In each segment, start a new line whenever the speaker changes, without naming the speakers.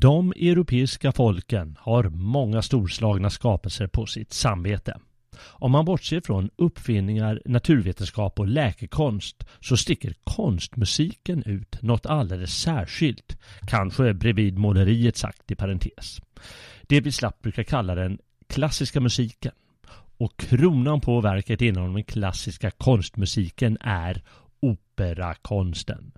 De europeiska folken har många storslagna skapelser på sitt samvete. Om man bortser från uppfinningar, naturvetenskap och läkekonst så sticker konstmusiken ut något alldeles särskilt, kanske bredvid måleriet sagt i parentes. Det vi slapp brukar kalla den klassiska musiken. Och kronan på verket inom den klassiska konstmusiken är operakonsten.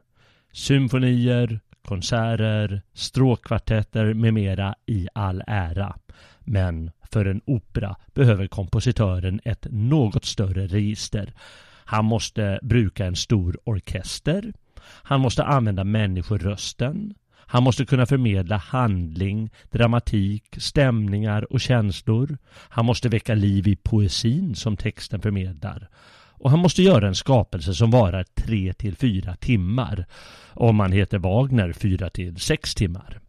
Symfonier, konserter, stråkkvartetter med mera i all ära. Men för en opera behöver kompositören ett något större register. Han måste bruka en stor orkester. Han måste använda människorösten. Han måste kunna förmedla handling, dramatik, stämningar och känslor. Han måste väcka liv i poesin som texten förmedlar. Och han måste göra en skapelse som varar 3 till 4 timmar. Om man heter Wagner 4 till 6 timmar.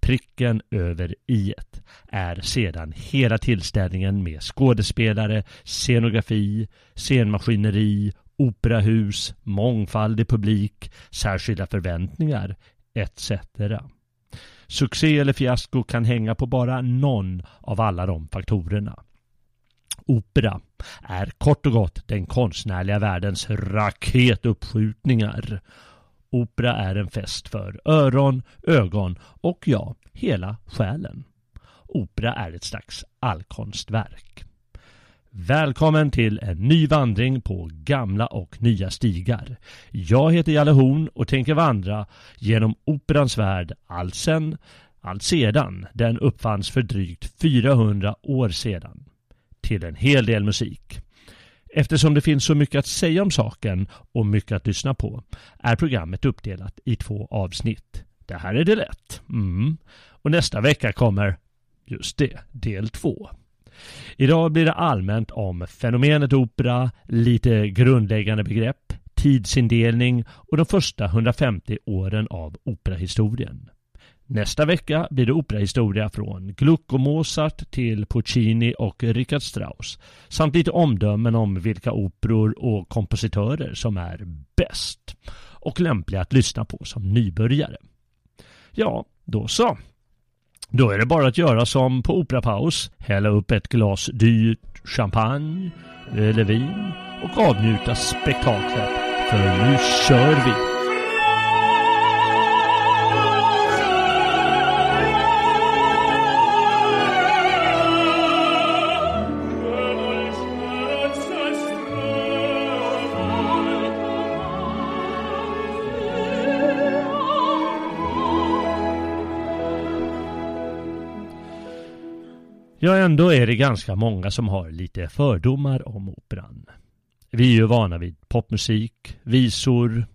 Pricken över i är sedan hela tillställningen med skådespelare, scenografi, scenmaskineri, operahus, mångfaldig publik, särskilda förväntningar etc. Succé eller fiasko kan hänga på bara någon av alla de faktorerna. Opera är kort och gott den konstnärliga världens raketuppskjutningar. Opera är en fest för öron, ögon och ja, hela själen. Opera är ett slags allkonstverk. Välkommen till en ny vandring på gamla och nya stigar. Jag heter Jalle Horn och tänker vandra genom operans värld allt sedan den uppfanns för drygt 400 år sedan till en hel del musik. Eftersom det finns så mycket att säga om saken och mycket att lyssna på är programmet uppdelat i två avsnitt. Det här är del 1. Mm. Och nästa vecka kommer, just det, del två. Idag blir det allmänt om fenomenet opera, lite grundläggande begrepp, tidsindelning och de första 150 åren av operahistorien. Nästa vecka blir det operahistoria från Gluck och Mozart till Puccini och Richard Strauss samt lite omdömen om vilka operor och kompositörer som är bäst och lämpliga att lyssna på som nybörjare. Ja, då så. Då är det bara att göra som på operapaus, hälla upp ett glas dyrt champagne eller vin och avnjuta spektaklet. För nu kör vi! Ja, ändå är det ganska många som har lite fördomar om operan. Vi är ju vana vid popmusik, visor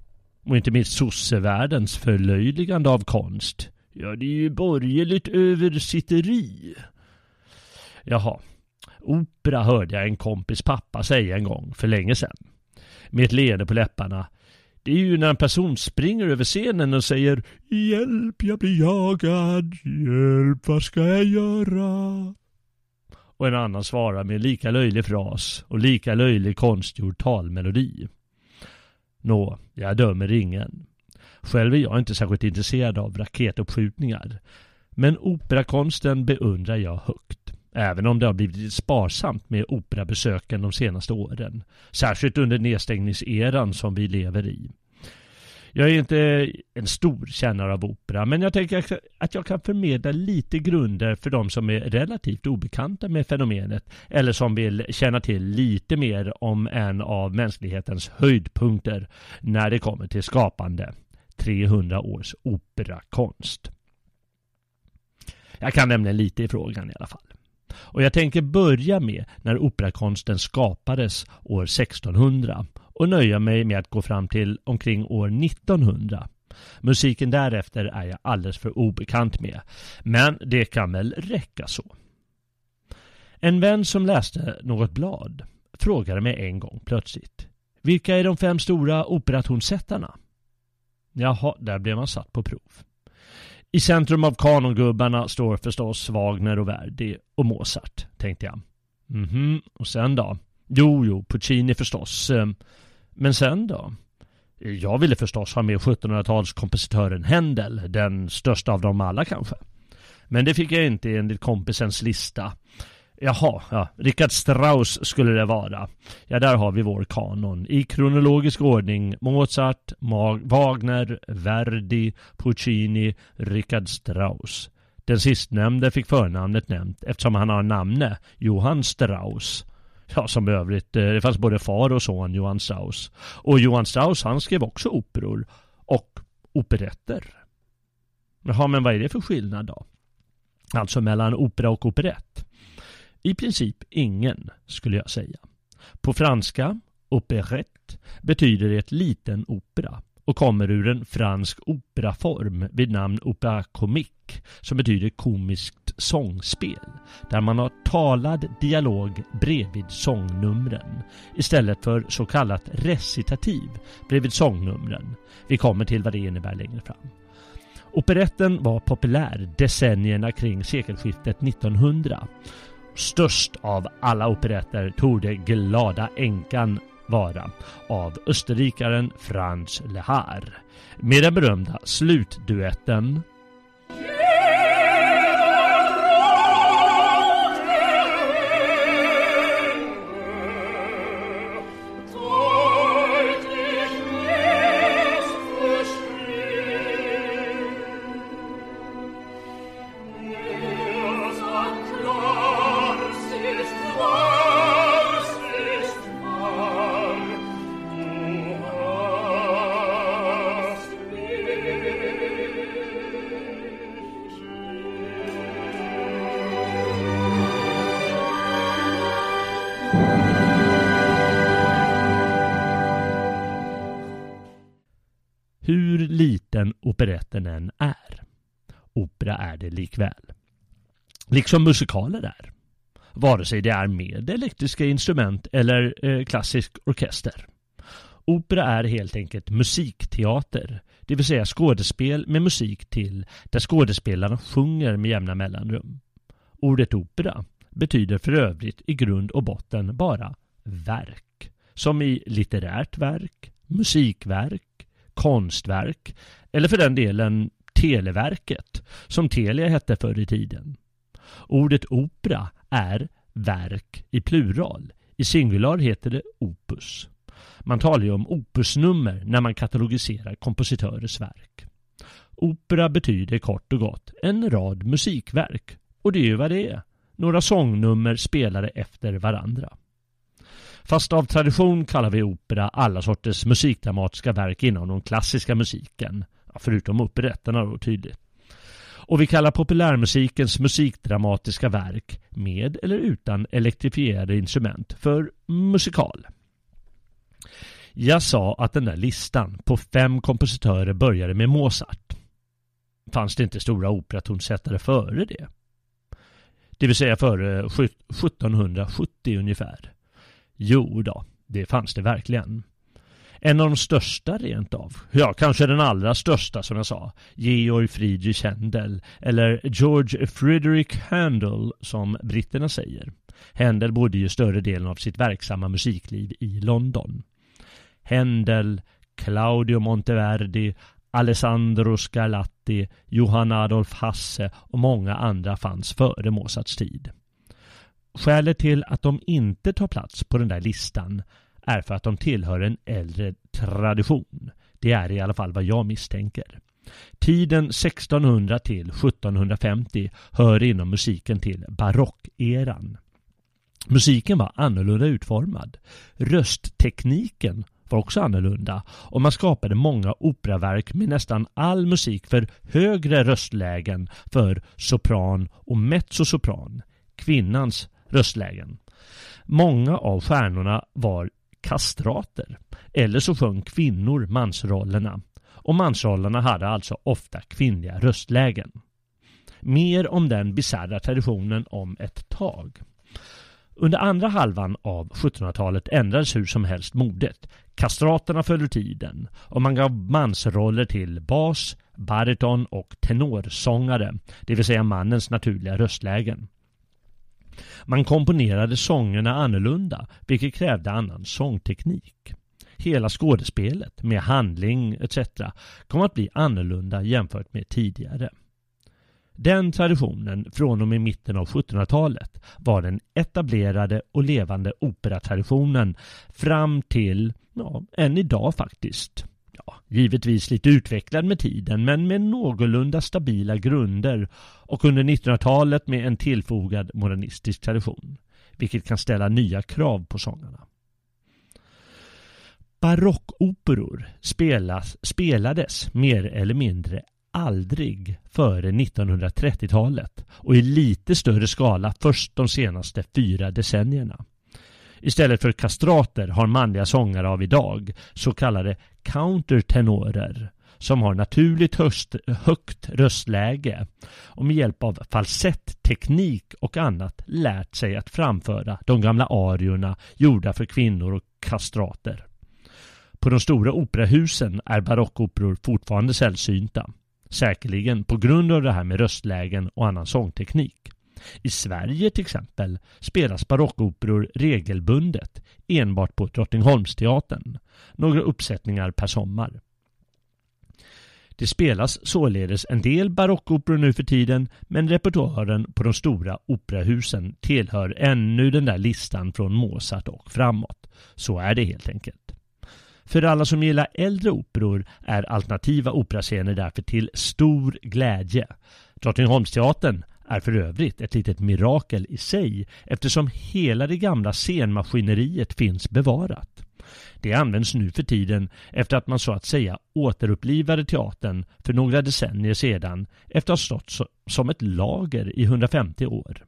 och inte minst sossevärldens förlöjligande av konst. Ja, det är ju borgerligt översitteri. Jaha, opera hörde jag en kompis pappa säga en gång för länge sedan. Med ett leende på läpparna. Det är ju när en person springer över scenen och säger Hjälp, jag blir jagad. Hjälp, vad ska jag göra? Och en annan svarar med lika löjlig fras och lika löjlig konstgjord talmelodi. Nå, jag dömer ingen. Själv är jag inte särskilt intresserad av raketuppskjutningar. Men operakonsten beundrar jag högt. Även om det har blivit sparsamt med operabesöken de senaste åren. Särskilt under nedstängningseran som vi lever i. Jag är inte en stor kännare av opera, men jag tänker att jag kan förmedla lite grunder för de som är relativt obekanta med fenomenet eller som vill känna till lite mer om en av mänsklighetens höjdpunkter när det kommer till skapande 300 års operakonst. Jag kan nämligen lite i frågan i alla fall. Och jag tänker börja med när operakonsten skapades år 1600 och nöja mig med att gå fram till omkring år 1900. Musiken därefter är jag alldeles för obekant med. Men det kan väl räcka så. En vän som läste något blad frågade mig en gång plötsligt. Vilka är de fem stora operatonsättarna? Jaha, där blev man satt på prov. I centrum av kanongubbarna står förstås Wagner och Verdi och Mozart, tänkte jag. Mhm, och sen då? Jo, jo, Puccini förstås. Eh, men sen då? Jag ville förstås ha med 1700-talskompositören Händel, den största av dem alla kanske. Men det fick jag inte enligt kompisens lista. Jaha, ja, Richard Strauss skulle det vara. Ja, där har vi vår kanon. I kronologisk ordning Mozart, Mag Wagner, Verdi, Puccini, Richard Strauss. Den sistnämnde fick förnamnet nämnt eftersom han har namne, Johann Strauss. Ja, som övrigt. Eh, det fanns både far och son, Johann Strauss. Och Johann Strauss, han skrev också operor. Och operetter. Jaha, men vad är det för skillnad då? Alltså mellan opera och operett? I princip ingen, skulle jag säga. På franska, operette, betyder det liten opera och kommer ur en fransk operaform vid namn opera comique som betyder komiskt sångspel där man har talad dialog bredvid sångnumren istället för så kallat recitativ bredvid sångnumren. Vi kommer till vad det innebär längre fram. Operetten var populär decennierna kring sekelskiftet 1900. Störst av alla operetter torde Glada änkan vara av österrikaren Franz Lehar med den berömda slutduetten Liksom musikaler är. Vare sig det är med elektriska instrument eller eh, klassisk orkester. Opera är helt enkelt musikteater. det vill säga skådespel med musik till där skådespelarna sjunger med jämna mellanrum. Ordet opera betyder för övrigt i grund och botten bara verk. Som i litterärt verk, musikverk, konstverk eller för den delen Televerket som Telia hette förr i tiden. Ordet opera är verk i plural. I singular heter det opus. Man talar ju om opusnummer när man katalogiserar kompositörers verk. Opera betyder kort och gott en rad musikverk. Och det är ju vad det är. Några sångnummer spelade efter varandra. Fast av tradition kallar vi opera alla sorters musikdramatiska verk inom den klassiska musiken. Förutom operetterna då tydligt. Och vi kallar populärmusikens musikdramatiska verk med eller utan elektrifierade instrument för musikal. Jag sa att den där listan på fem kompositörer började med Mozart. Fanns det inte stora operatonsättare före det? Det vill säga före 1770 ungefär. Jo då, det fanns det verkligen. En av de största rent av. Ja, kanske den allra största som jag sa. Georg Friedrich Händel. Eller George Frederick Handel som britterna säger. Händel bodde ju större delen av sitt verksamma musikliv i London. Händel, Claudio Monteverdi, Alessandro Scarlatti, Johann Adolf Hasse och många andra fanns före Mozarts tid. Skälet till att de inte tar plats på den där listan är för att de tillhör en äldre tradition. Det är i alla fall vad jag misstänker. Tiden 1600 till 1750 hör inom musiken till barockeran. Musiken var annorlunda utformad. Rösttekniken var också annorlunda och man skapade många operaverk med nästan all musik för högre röstlägen för sopran och mezzosopran, kvinnans röstlägen. Många av stjärnorna var kastrater. Eller så sjöng kvinnor mansrollerna. Och mansrollerna hade alltså ofta kvinnliga röstlägen. Mer om den bisarra traditionen om ett tag. Under andra halvan av 1700-talet ändrades hur som helst modet. Kastraterna följde tiden och man gav mansroller till bas, bariton och tenorsångare, det vill säga mannens naturliga röstlägen. Man komponerade sångerna annorlunda, vilket krävde annan sångteknik. Hela skådespelet med handling etc. kom att bli annorlunda jämfört med tidigare. Den traditionen från och med mitten av 1700-talet var den etablerade och levande operatraditionen fram till, ja, än idag faktiskt. Ja, givetvis lite utvecklad med tiden men med någorlunda stabila grunder och under 1900-talet med en tillfogad modernistisk tradition. Vilket kan ställa nya krav på sångarna. Barockoperor spelas, spelades mer eller mindre aldrig före 1930-talet och i lite större skala först de senaste fyra decennierna. Istället för kastrater har manliga sångare av idag så kallade countertenorer som har naturligt höst, högt röstläge och med hjälp av falsettteknik och annat lärt sig att framföra de gamla ariorna gjorda för kvinnor och kastrater. På de stora operahusen är barockoperor fortfarande sällsynta. Säkerligen på grund av det här med röstlägen och annan sångteknik. I Sverige till exempel spelas barockoperor regelbundet enbart på Drottningholmsteatern. Några uppsättningar per sommar. Det spelas således en del barockoperor nu för tiden men repertoaren på de stora operahusen tillhör ännu den där listan från Mozart och framåt. Så är det helt enkelt. För alla som gillar äldre operor är alternativa operascener därför till stor glädje. Drottningholmsteatern är för övrigt ett litet mirakel i sig eftersom hela det gamla scenmaskineriet finns bevarat. Det används nu för tiden efter att man så att säga återupplivade teatern för några decennier sedan efter att ha stått som ett lager i 150 år.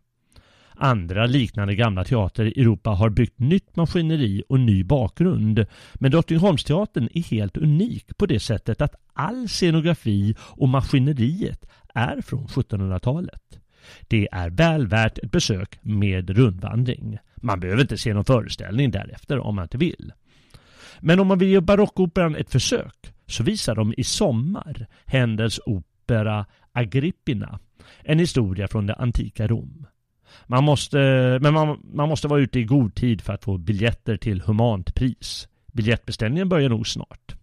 Andra liknande gamla teater i Europa har byggt nytt maskineri och ny bakgrund. Men Drottningholmsteatern är helt unik på det sättet att all scenografi och maskineriet är från 1700-talet. Det är väl värt ett besök med rundvandring. Man behöver inte se någon föreställning därefter om man inte vill. Men om man vill ge barockoperan ett försök
så visar de i sommar Händels opera Agrippina, en historia från det antika Rom. Man måste, men man, man måste vara ute i god tid för att få biljetter till humant pris. Biljettbeställningen börjar nog snart.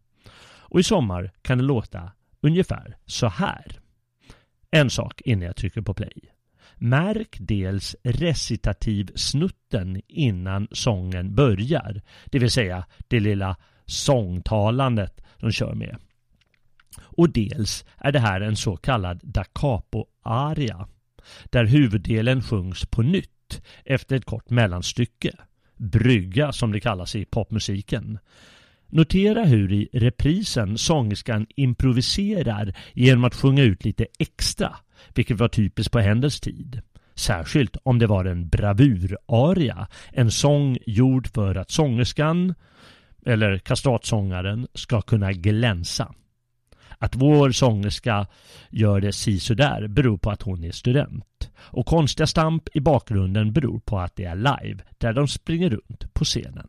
Och i sommar kan det låta ungefär så här. En sak innan jag trycker på play. Märk dels recitativsnutten innan sången börjar, det vill säga det lilla sångtalandet de kör med. Och dels är det här en så kallad da capo-aria, där huvuddelen sjungs på nytt efter ett kort mellanstycke. Brygga som det kallas i popmusiken. Notera hur i reprisen sångerskan improviserar genom att sjunga ut lite extra, vilket var typiskt på Händels tid. Särskilt om det var en bravuraria, en sång gjord för att sångerskan, eller kastratsångaren, ska kunna glänsa. Att vår sångerska gör det sisådär beror på att hon är student. Och konstiga stamp i bakgrunden beror på att det är live, där de springer runt på scenen.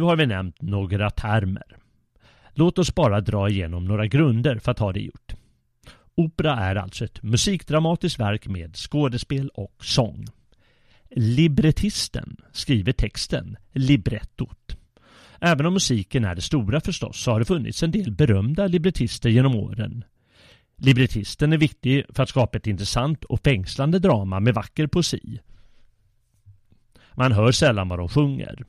Nu har vi nämnt några termer. Låt oss bara dra igenom några grunder för att ha det gjort. Opera är alltså ett musikdramatiskt verk med skådespel och sång. Librettisten skriver texten, librettot. Även om musiken är det stora förstås så har det funnits en del berömda librettister genom åren. Librettisten är viktig för att skapa ett intressant och fängslande drama med vacker poesi. Man hör sällan vad de sjunger.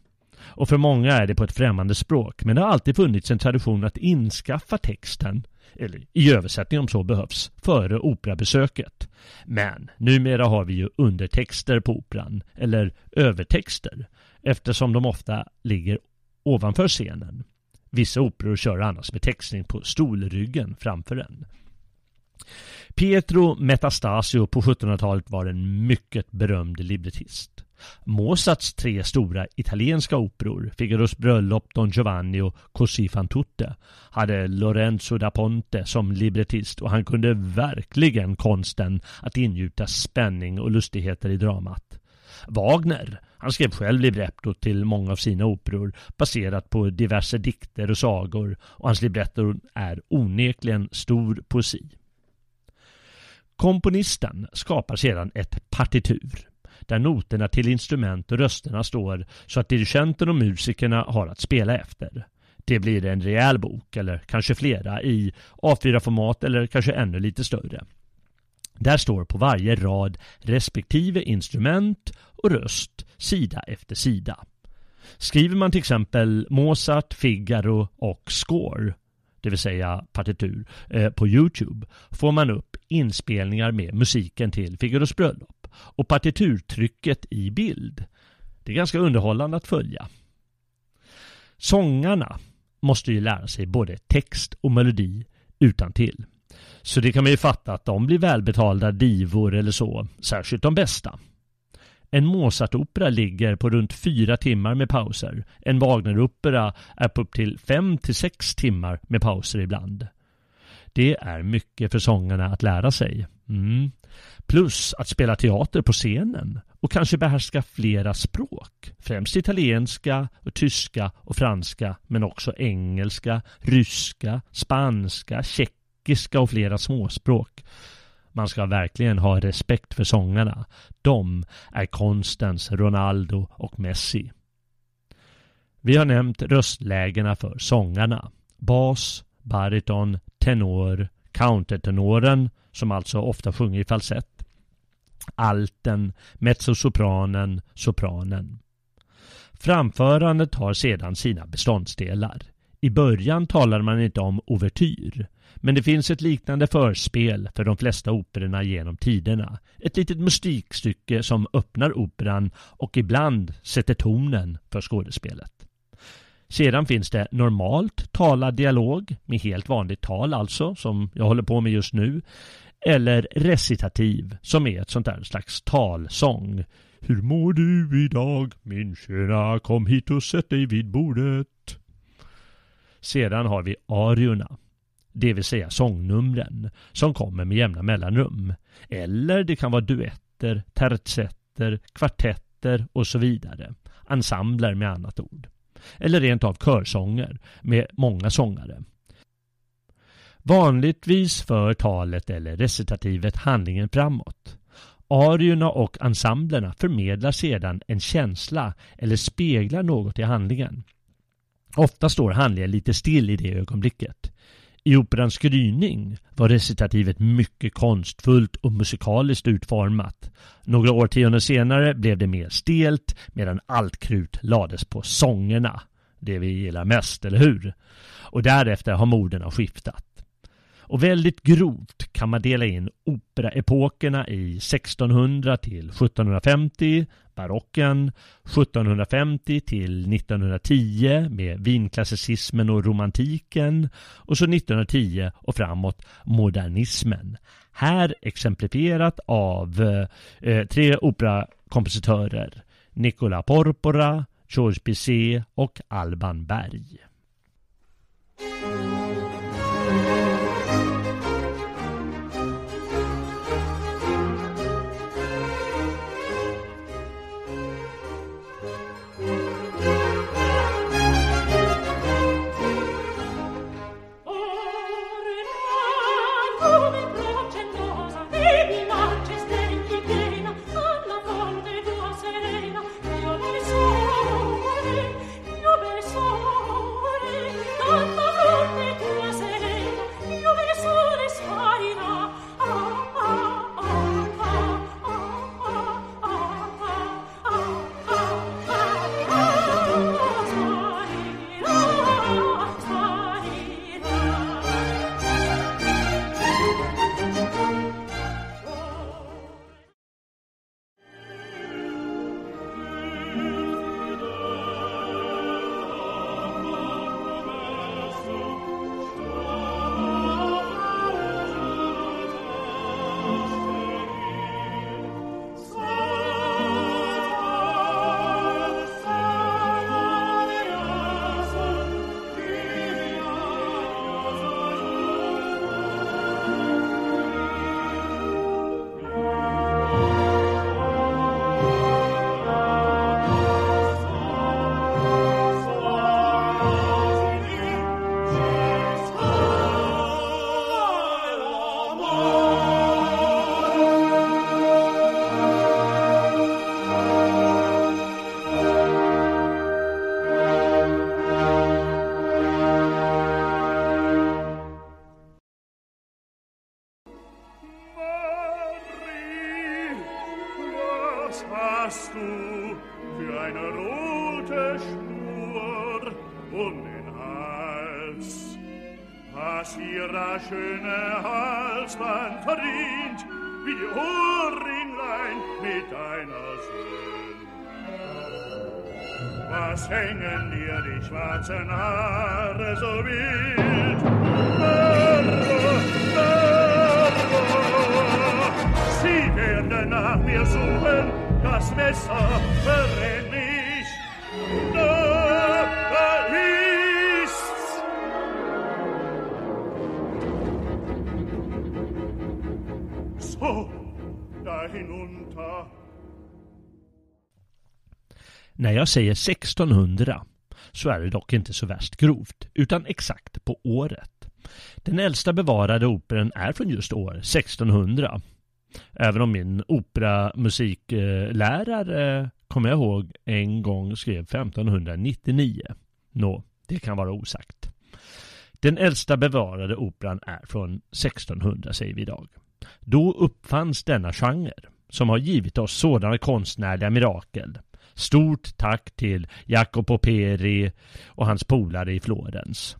Och för många är det på ett främmande språk men det har alltid funnits en tradition att inskaffa texten, eller i översättning om så behövs, före operabesöket. Men numera har vi ju undertexter på operan, eller övertexter, eftersom de ofta ligger ovanför scenen. Vissa operor kör annars med textning på stolryggen framför en. Pietro Metastasio på 1700-talet var en mycket berömd librettist. Mozarts tre stora italienska operor, Figaros bröllop, Don Giovanni och Così fan tutte, hade Lorenzo da Ponte som librettist och han kunde verkligen konsten att ingjuta spänning och lustigheter i dramat. Wagner, han skrev själv libretto till många av sina operor baserat på diverse dikter och sagor och hans libretto är onekligen stor poesi. Komponisten skapar sedan ett partitur där noterna till instrument och rösterna står så att dirigenten och musikerna har att spela efter. Det blir en rejäl bok eller kanske flera i A4-format eller kanske ännu lite större. Där står på varje rad respektive instrument och röst sida efter sida. Skriver man till exempel Mozart, Figaro och Score det vill säga partitur, eh, på Youtube får man upp inspelningar med musiken till Figaros bröllop och partiturtrycket i bild. Det är ganska underhållande att följa. Sångarna måste ju lära sig både text och melodi utan till. Så det kan man ju fatta att de blir välbetalda divor eller så, särskilt de bästa. En Mozart-opera ligger på runt fyra timmar med pauser. En Wagner-opera är på upp till fem till sex timmar med pauser ibland. Det är mycket för sångarna att lära sig. Mm. Plus att spela teater på scenen och kanske behärska flera språk. Främst italienska, och tyska och franska men också engelska, ryska, spanska, tjeckiska och flera småspråk. Man ska verkligen ha respekt för sångarna. De är konstens Ronaldo och Messi. Vi har nämnt röstlägena för sångarna. Bas, bariton, tenor, countertenoren som alltså ofta sjunger i falsett. Alten, mezzosopranen, sopranen. Framförandet har sedan sina beståndsdelar. I början talar man inte om ouvertyr men det finns ett liknande förspel för de flesta operorna genom tiderna. Ett litet mystikstycke som öppnar operan och ibland sätter tonen för skådespelet. Sedan finns det normalt talad dialog med helt vanligt tal alltså, som jag håller på med just nu. Eller recitativ, som är ett sånt där slags talsång. Hur mår du idag min kära Kom hit och sätt dig vid bordet. Sedan har vi ariorna det vill säga sångnumren, som kommer med jämna mellanrum. Eller det kan vara duetter, tertsetter, kvartetter och så vidare. Ensembler med annat ord. Eller rent av körsånger med många sångare. Vanligtvis för talet eller recitativet handlingen framåt. Arierna och ensemblerna förmedlar sedan en känsla eller speglar något i handlingen. Ofta står handlingen lite still i det ögonblicket. I operans gryning var recitativet mycket konstfullt och musikaliskt utformat. Några årtionden senare blev det mer stelt medan allt krut lades på sångerna. Det vi gillar mest, eller hur? Och därefter har moderna skiftat. Och väldigt grovt kan man dela in operaepokerna i 1600 till 1750, barocken, 1750 till 1910 med vinklassicismen och romantiken och så 1910 och framåt modernismen. Här exemplifierat av eh, tre operakompositörer Nicola Porpora, Georges Bizet och Alban Berg.
Rote Schnur um den Hals. Was ihrer schöne Halsband verdient, wie die Ohrringlein mit deiner Sinn. Was hängen dir die schwarzen Haare so wild? Sie werden nach mir suchen, das Messer verrennt hinunter.
När jag säger 1600 så är det dock inte så värst grovt, utan exakt på året. Den äldsta bevarade operan är från just år 1600. Även om min operamusiklärare, eh, kommer jag ihåg, en gång skrev 1599. Nå, det kan vara osagt. Den äldsta bevarade operan är från 1600 säger vi idag. Då uppfanns denna genre som har givit oss sådana konstnärliga mirakel. Stort tack till Jacopo Peri och hans polare i Florens.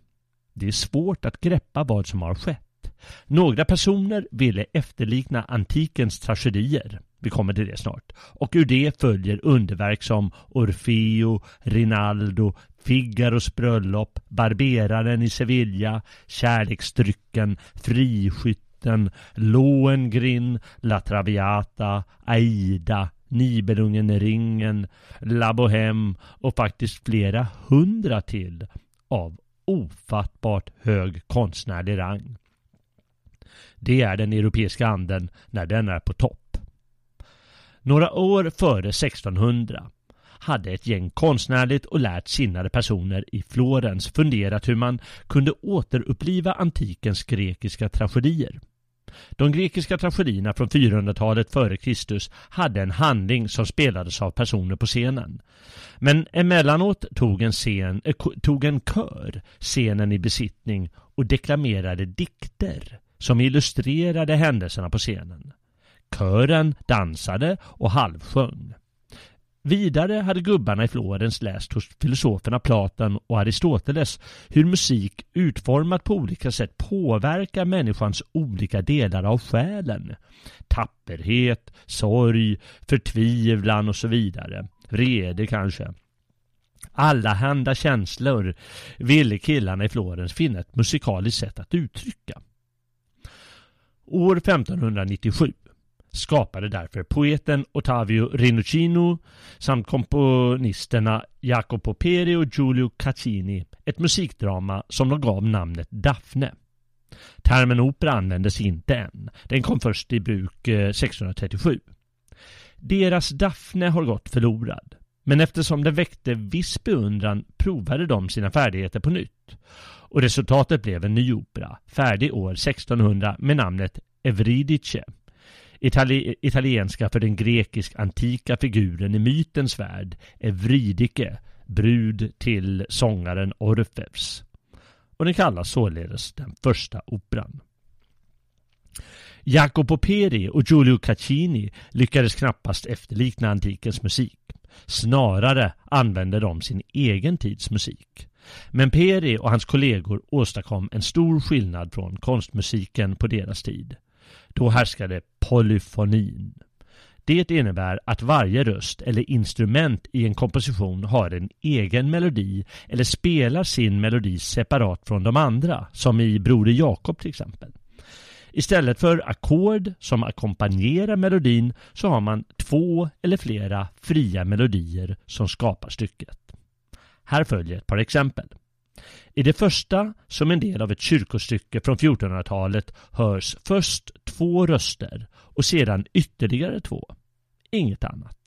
Det är svårt att greppa vad som har skett. Några personer ville efterlikna antikens tragedier. Vi kommer till det snart. Och ur det följer underverk som Orfeo, Rinaldo, Figaros bröllop, Barberaren i Sevilla, Kärleksdrycken, Friskytten, Lohengrin, La Traviata, Aida, Nibelungen i ringen, La Bohème och faktiskt flera hundra till av ofattbart hög konstnärlig rang. Det är den europeiska anden när den är på topp. Några år före 1600 hade ett gäng konstnärligt och lärt sinnade personer i Florens funderat hur man kunde återuppliva antikens grekiska tragedier. De grekiska tragedierna från 400-talet före Kristus hade en handling som spelades av personer på scenen. Men emellanåt tog en, scen, äh, tog en kör scenen i besittning och deklamerade dikter som illustrerade händelserna på scenen. Kören dansade och halvsjöng. Vidare hade gubbarna i Florens läst hos filosoferna Platon och Aristoteles hur musik utformat på olika sätt påverkar människans olika delar av själen. Tapperhet, sorg, förtvivlan och så vidare. Vrede kanske. Allahanda känslor ville killarna i Florens finna ett musikaliskt sätt att uttrycka. År 1597 skapade därför poeten Ottavio Rinuccino samt komponisterna Jacopo Peri och Giulio Caccini ett musikdrama som de gav namnet Daphne. Termen opera användes inte än. Den kom först i bruk eh, 1637. Deras Daphne har gått förlorad. Men eftersom den väckte viss beundran provade de sina färdigheter på nytt. Och resultatet blev en ny opera, färdig år 1600 med namnet Evridice. Itali italienska för den grekisk antika figuren i mytens värld, Evridike, brud till sångaren Orfeus. Och den kallas således den första operan. Jacopo Peri och Giulio Caccini lyckades knappast efterlikna antikens musik. Snarare använde de sin egen tids musik. Men Peri och hans kollegor åstadkom en stor skillnad från konstmusiken på deras tid. Då härskade polyfonin. Det innebär att varje röst eller instrument i en komposition har en egen melodi eller spelar sin melodi separat från de andra, som i Broder Jakob till exempel. Istället för ackord som ackompanjerar melodin så har man två eller flera fria melodier som skapar stycket. Här följer ett par exempel. I det första, som en del av ett kyrkostycke från 1400-talet, hörs först två röster och sedan ytterligare två. Inget annat.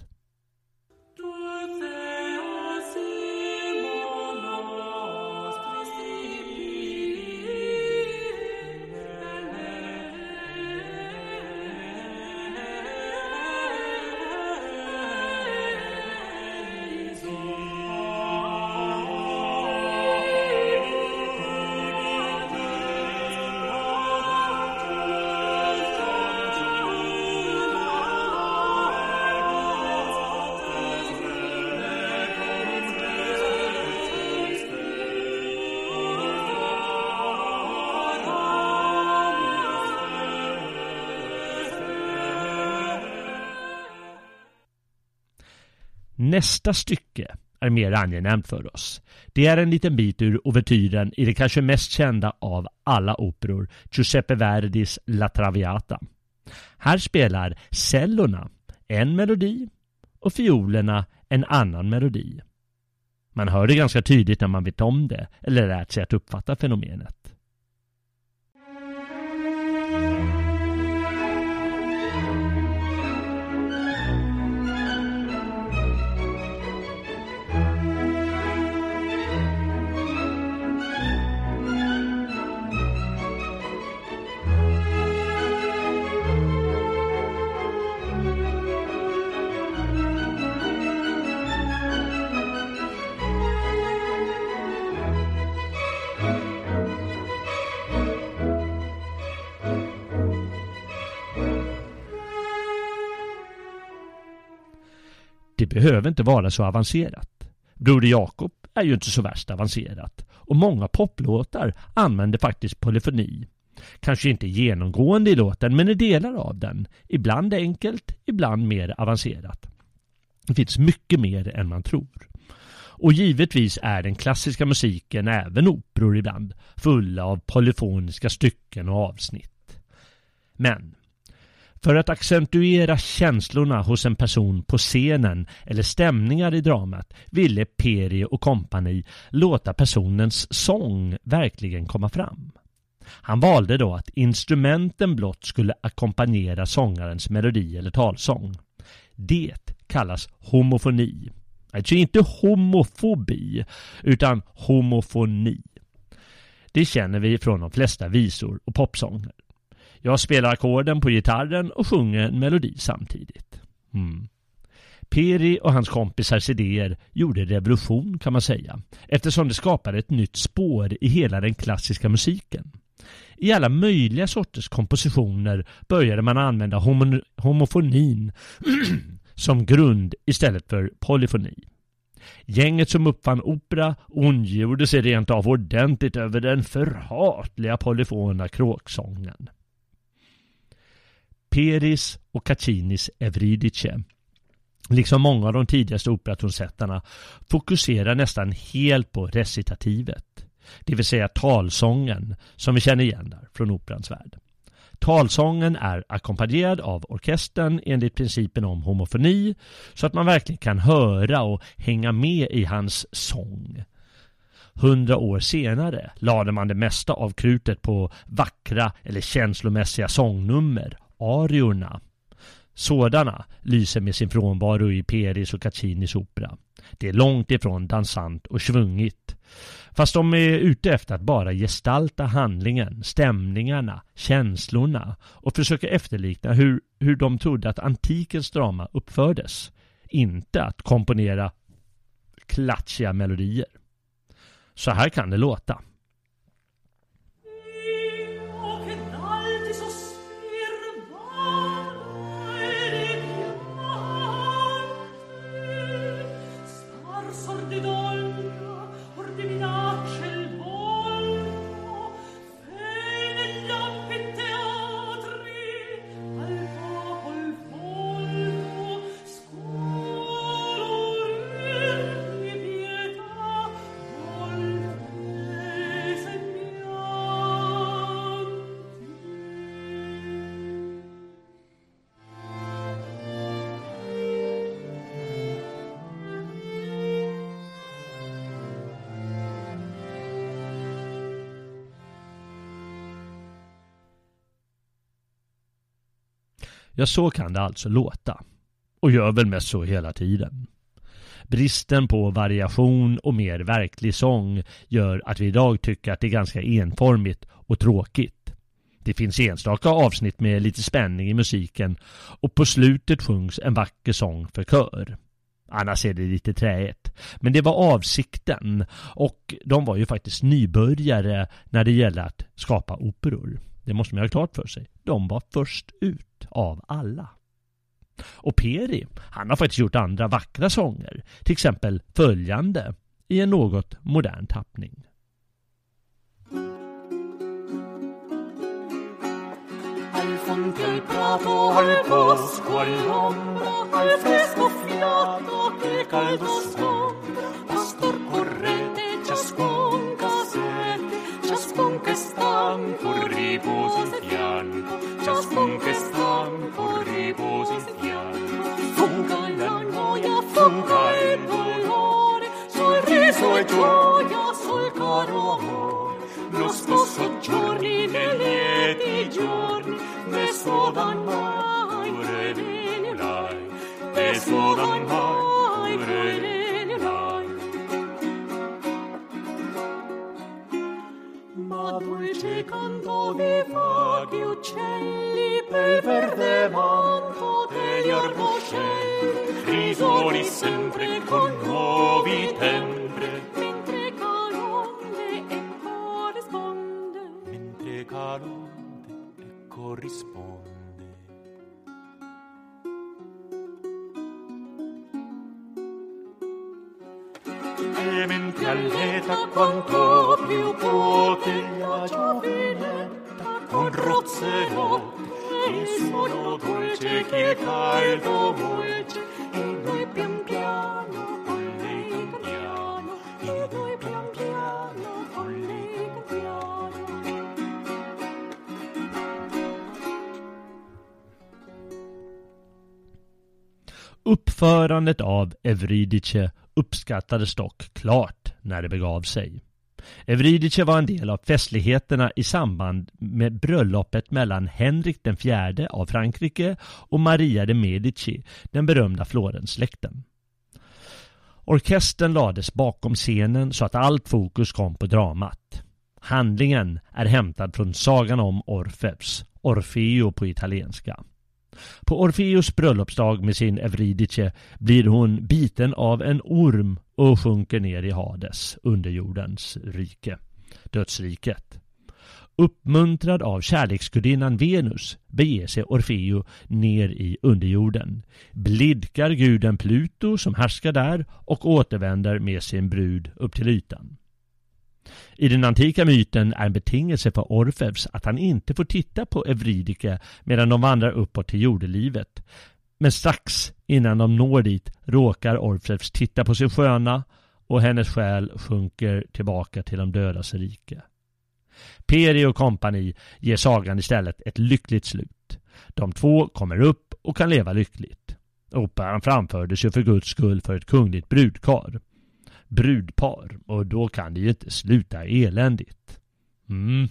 Nästa stycke är mer angenämt för oss. Det är en liten bit ur ouvertyren i det kanske mest kända av alla operor, Giuseppe Verdis La Traviata. Här spelar cellorna en melodi och fiolerna en annan melodi. Man hör det ganska tydligt när man vet om det eller lärt sig att uppfatta fenomenet. Det behöver inte vara så avancerat. Broder Jakob är ju inte så värst avancerat och många poplåtar använder faktiskt polyfoni. Kanske inte genomgående i låten men i delar av den. Ibland enkelt, ibland mer avancerat. Det finns mycket mer än man tror. Och givetvis är den klassiska musiken, även operor ibland, fulla av polyfoniska stycken och avsnitt. Men för att accentuera känslorna hos en person på scenen eller stämningar i dramat ville Peri och kompani låta personens sång verkligen komma fram. Han valde då att instrumenten blott skulle ackompanjera sångarens melodi eller talsång. Det kallas homofoni. Alltså inte homofobi, utan homofoni. Det känner vi från de flesta visor och popsånger. Jag spelar ackorden på gitarren och sjunger en melodi samtidigt. Mm. Peri och hans kompisars idéer gjorde revolution kan man säga eftersom det skapade ett nytt spår i hela den klassiska musiken. I alla möjliga sorters kompositioner började man använda homo homofonin som grund istället för polyfoni. Gänget som uppfann opera ondgjorde sig rent av ordentligt över den förhatliga polyfona kråksången. Peris och Caccinis Evridice liksom många av de tidigaste operatonsättarna fokuserar nästan helt på recitativet. Det vill säga talsången som vi känner igen där från operans värld. Talsången är ackompanjerad av orkestern enligt principen om homofoni så att man verkligen kan höra och hänga med i hans sång. Hundra år senare lade man det mesta av krutet på vackra eller känslomässiga sångnummer ariorna. Sådana lyser med sin frånvaro i Peris och Caccinis opera. Det är långt ifrån dansant och svungigt. Fast de är ute efter att bara gestalta handlingen, stämningarna, känslorna och försöka efterlikna hur, hur de trodde att antikens drama uppfördes. Inte att komponera klatschiga melodier. Så här kan det låta. Ja, så kan det alltså låta. Och gör väl mest så hela tiden. Bristen på variation och mer verklig sång gör att vi idag tycker att det är ganska enformigt och tråkigt. Det finns enstaka avsnitt med lite spänning i musiken och på slutet sjungs en vacker sång för kör. Annars är det lite träigt. Men det var avsikten och de var ju faktiskt nybörjare när det gällde att skapa operor. Det måste man ha klart för sig. De var först ut av alla. Och Peri, han har faktiskt gjort andra vackra sånger. Till exempel följande i en något modern tappning.
Al von Gelb
prato, al bosco, all'ombra, al fresco fiato che caldo sfondo. Pastor correte, ciascun cassette, ciascun che stanco riposi in fianco, ciascun che stanco e gioia, sul caro. Lo stesso giorni nei lieti giorni, ne sodan mai revelai, ne sodan mai revelai. Ma dolce canto viva gli uccelli per verde manto degli arboscelli, risoli sempre con nuovi tempre,
calore che corrisponde.
E mentre all'età quanto più pote la giovinetta con rozzerotte il suo dolce che caldo
Uppförandet av Evridice uppskattades dock klart när det begav sig. Evridice var en del av festligheterna i samband med bröllopet mellan Henrik den fjärde av Frankrike och Maria de Medici, den berömda Florensläkten. Orkestern lades bakom scenen så att allt fokus kom på dramat. Handlingen är hämtad från sagan om Orfeus, Orfeo på italienska. På Orfeus bröllopsdag med sin Evridice blir hon biten av en orm och sjunker ner i Hades, underjordens rike, dödsriket. Uppmuntrad av kärleksgudinnan Venus beger sig Orfeo ner i underjorden, blidkar guden Pluto som härskar där och återvänder med sin brud upp till ytan. I den antika myten är en betingelse för Orfeus att han inte får titta på Evridike medan de vandrar uppåt till jordelivet. Men strax innan de når dit råkar Orfeus titta på sin sköna och hennes själ sjunker tillbaka till de dödas rike. Peri och kompani ger sagan istället ett lyckligt slut. De två kommer upp och kan leva lyckligt. Operan framfördes ju för guds skull för ett kungligt brudkar brudpar och då kan det ju inte sluta eländigt. Mm.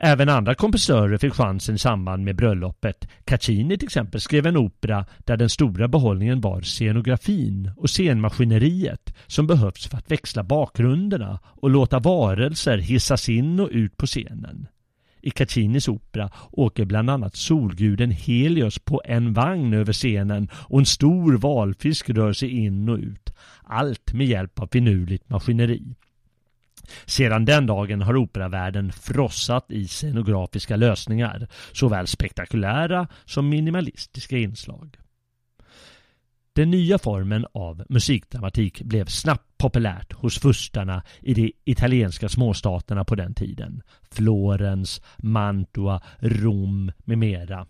Även andra komposörer fick chansen i samband med bröllopet. Caccini till exempel skrev en opera där den stora behållningen var scenografin och scenmaskineriet som behövs för att växla bakgrunderna och låta varelser hissas in och ut på scenen. I Caccinis opera åker bland annat solguden Helios på en vagn över scenen och en stor valfisk rör sig in och ut. Allt med hjälp av finurligt maskineri. Sedan den dagen har operavärlden frossat i scenografiska lösningar, såväl spektakulära som minimalistiska inslag. Den nya formen av musikdramatik blev snabbt populärt hos furstarna i de italienska småstaterna på den tiden. Florens, Mantua, Rom med mera.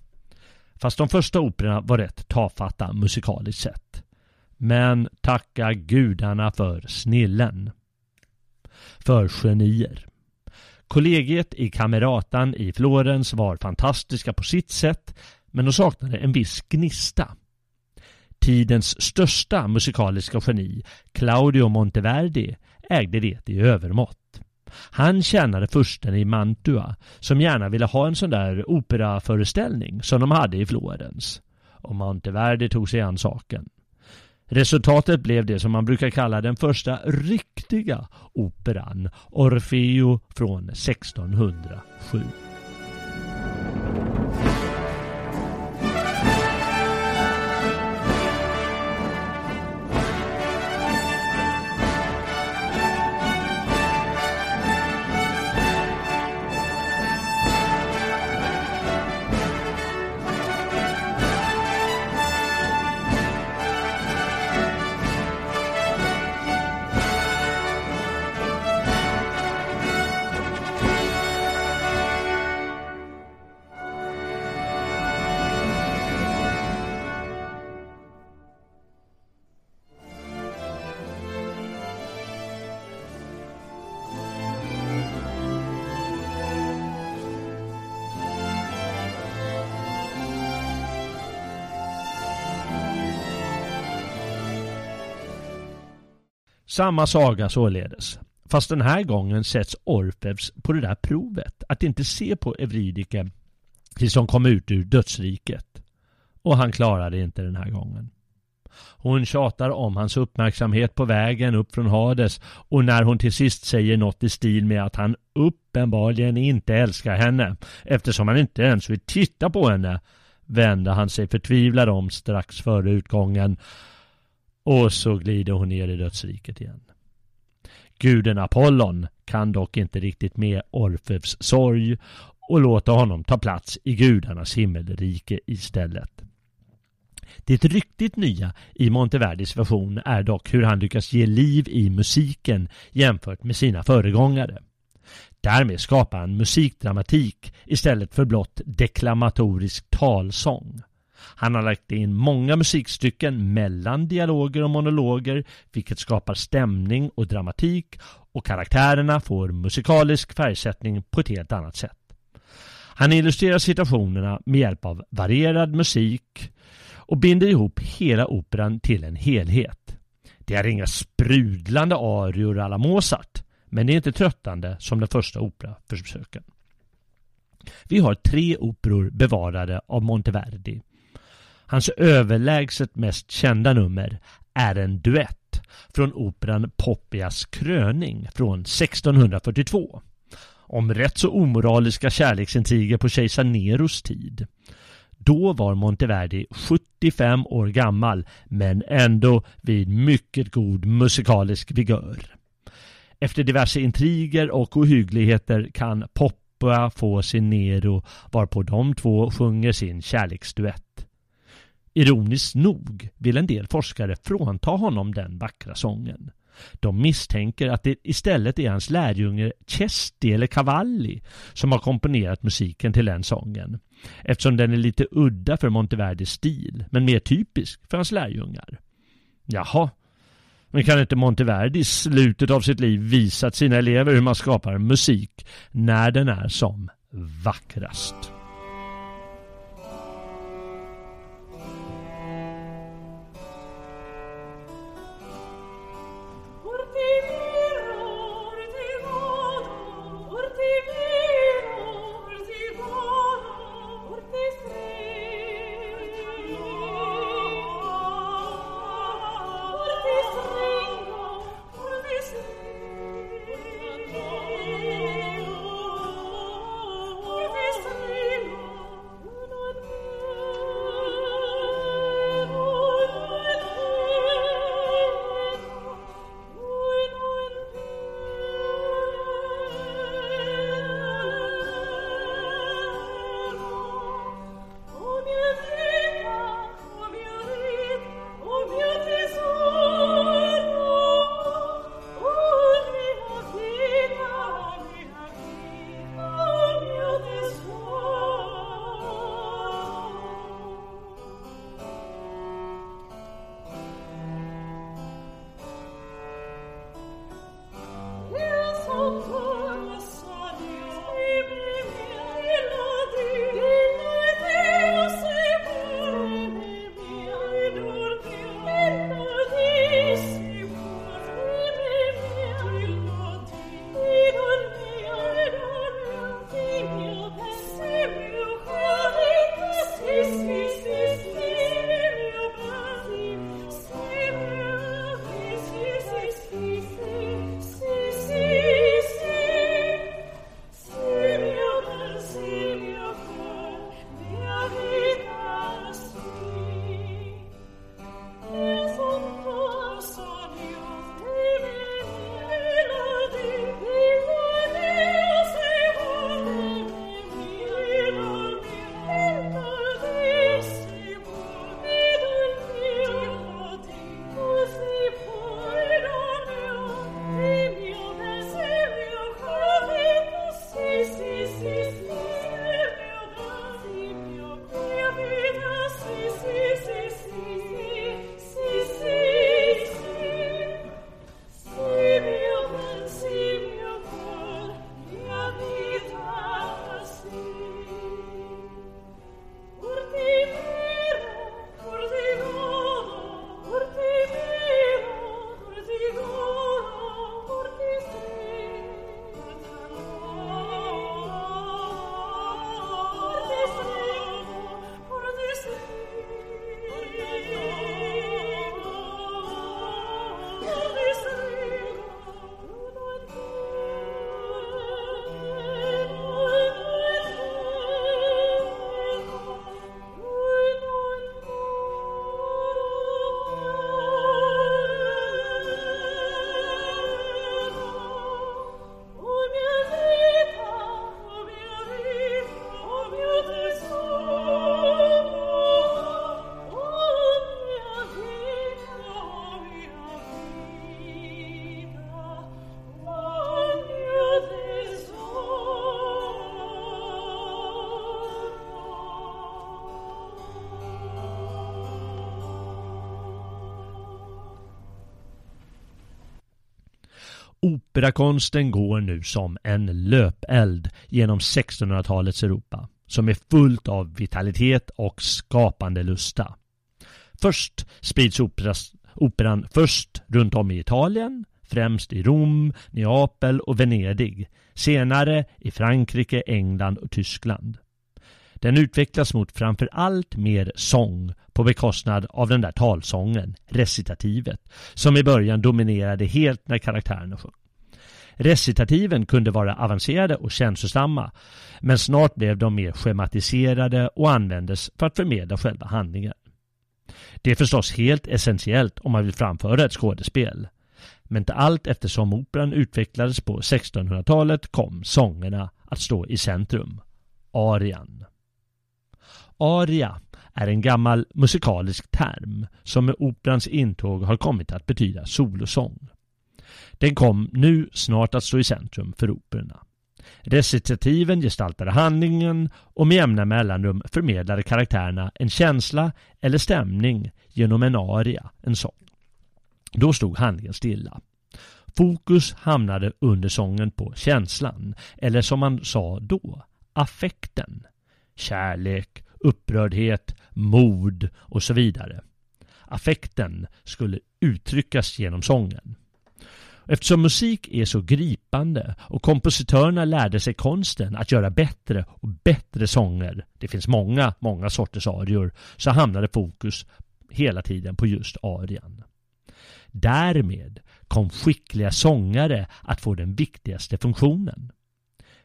Fast de första operorna var rätt tafatta musikaliskt sett. Men tacka gudarna för snillen. För genier. Kollegiet i Cameratan i Florens var fantastiska på sitt sätt men de saknade en viss gnista. Tidens största musikaliska geni, Claudio Monteverdi, ägde det i övermått. Han tjänade fursten i Mantua som gärna ville ha en sån där operaföreställning som de hade i Florens. Och Monteverdi tog sig an saken. Resultatet blev det som man brukar kalla den första riktiga operan, Orfeo från 1607. Samma saga således. Fast den här gången sätts Orfeus på det där provet att inte se på Evridike tills hon kom ut ur dödsriket. Och han klarade inte den här gången. Hon tjatar om hans uppmärksamhet på vägen upp från Hades och när hon till sist säger något i stil med att han uppenbarligen inte älskar henne eftersom han inte ens vill titta på henne vänder han sig förtvivlad om strax före utgången och så glider hon ner i dödsriket igen. Guden Apollon kan dock inte riktigt med Orfeus sorg och låter honom ta plats i gudarnas himmelrike istället. Det ryktigt nya i Monteverdis version är dock hur han lyckas ge liv i musiken jämfört med sina föregångare. Därmed skapar han musikdramatik istället för blott deklamatorisk talsång. Han har lagt in många musikstycken mellan dialoger och monologer vilket skapar stämning och dramatik och karaktärerna får musikalisk färgsättning på ett helt annat sätt. Han illustrerar situationerna med hjälp av varierad musik och binder ihop hela operan till en helhet. Det är inga sprudlande arior alla Mozart men det är inte tröttande som den första operaförsöken. Vi har tre operor bevarade av Monteverdi. Hans överlägset mest kända nummer är en duett från operan Poppias kröning från 1642 om rätt så omoraliska kärleksintriger på kejsar Neros tid. Då var Monteverdi 75 år gammal men ändå vid mycket god musikalisk vigör. Efter diverse intriger och ohyggligheter kan Poppa få sin Nero varpå de två sjunger sin kärleksduett. Ironiskt nog vill en del forskare frånta honom den vackra sången. De misstänker att det istället är hans lärjunge Cesti eller Cavalli som har komponerat musiken till den sången. Eftersom den är lite udda för Monteverdis stil, men mer typisk för hans lärjungar. Jaha, men kan inte Monteverdi i slutet av sitt liv visat sina elever hur man skapar musik när den är som vackrast? Operakonsten går nu som en löpeld genom 1600-talets Europa som är fullt av vitalitet och skapande lusta. Först sprids operas, operan först runt om i Italien, främst i Rom, Neapel och Venedig, senare i Frankrike, England och Tyskland. Den utvecklas mot framför allt mer sång på bekostnad av den där talsången, recitativet, som i början dominerade helt när karaktärerna sjöng. Recitativen kunde vara avancerade och känslosamma, men snart blev de mer schematiserade och användes för att förmedla själva handlingen. Det är förstås helt essentiellt om man vill framföra ett skådespel. Men inte allt eftersom operan utvecklades på 1600-talet kom sångerna att stå i centrum. Arian. Aria är en gammal musikalisk term som med operans intåg har kommit att betyda solosång. Den kom nu snart att stå i centrum för operorna. Recitativen gestaltade handlingen och med jämna mellanrum förmedlade karaktärerna en känsla eller stämning genom en aria, en sång. Då stod handlingen stilla. Fokus hamnade under sången på känslan, eller som man sa då, affekten. Kärlek, upprördhet, mod och så vidare. Affekten skulle uttryckas genom sången. Eftersom musik är så gripande och kompositörerna lärde sig konsten att göra bättre och bättre sånger, det finns många, många sorters arior, så hamnade fokus hela tiden på just arian. Därmed kom skickliga sångare att få den viktigaste funktionen.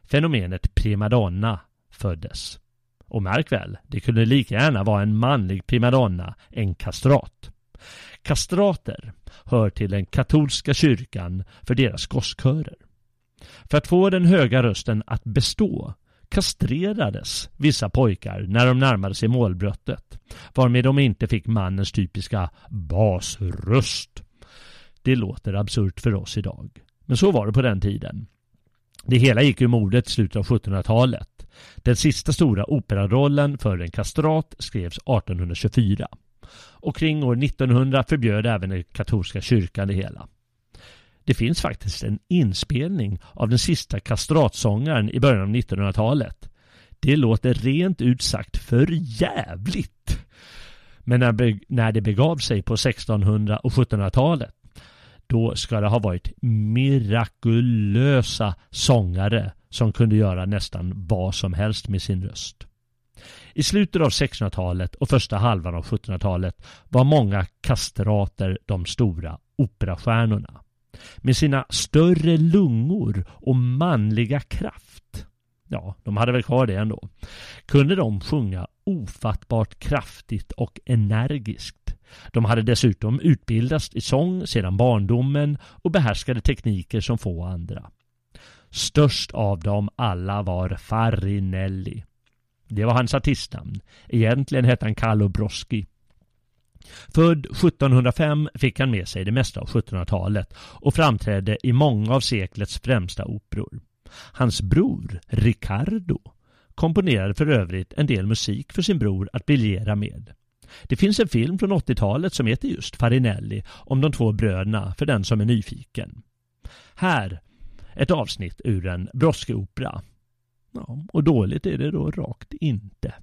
Fenomenet primadonna föddes. Och märk väl, det kunde lika gärna vara en manlig primadonna, en kastrat. Kastrater hör till den katolska kyrkan för deras gosskörer. För att få den höga rösten att bestå kastrerades vissa pojkar när de närmade sig målbrottet, varmed de inte fick mannens typiska basröst. Det låter absurt för oss idag, men så var det på den tiden. Det hela gick ur modet i slutet av 1700-talet. Den sista stora operarollen för en kastrat skrevs 1824 och kring år 1900 förbjöd även den katolska kyrkan det hela. Det finns faktiskt en inspelning av den sista kastratsångaren i början av 1900-talet. Det låter rent ut sagt för jävligt. Men när det begav sig på 1600 och 1700-talet då ska det ha varit mirakulösa sångare som kunde göra nästan vad som helst med sin röst. I slutet av 1600-talet och första halvan av 1700-talet var många kastrater de stora operastjärnorna. Med sina större lungor och manliga kraft, ja, de hade väl kvar det ändå, kunde de sjunga ofattbart kraftigt och energiskt. De hade dessutom utbildats i sång sedan barndomen och behärskade tekniker som få andra. Störst av dem alla var Farinelli. Det var hans artistnamn. Egentligen hette han Carlo Broschi. Född 1705 fick han med sig det mesta av 1700-talet och framträdde i många av seklets främsta operor. Hans bror, Riccardo, komponerade för övrigt en del musik för sin bror att briljera med. Det finns en film från 80-talet som heter just Farinelli om de två bröderna för den som är nyfiken. Här ett avsnitt ur en Broschi-opera Ja, och dåligt är det då rakt inte.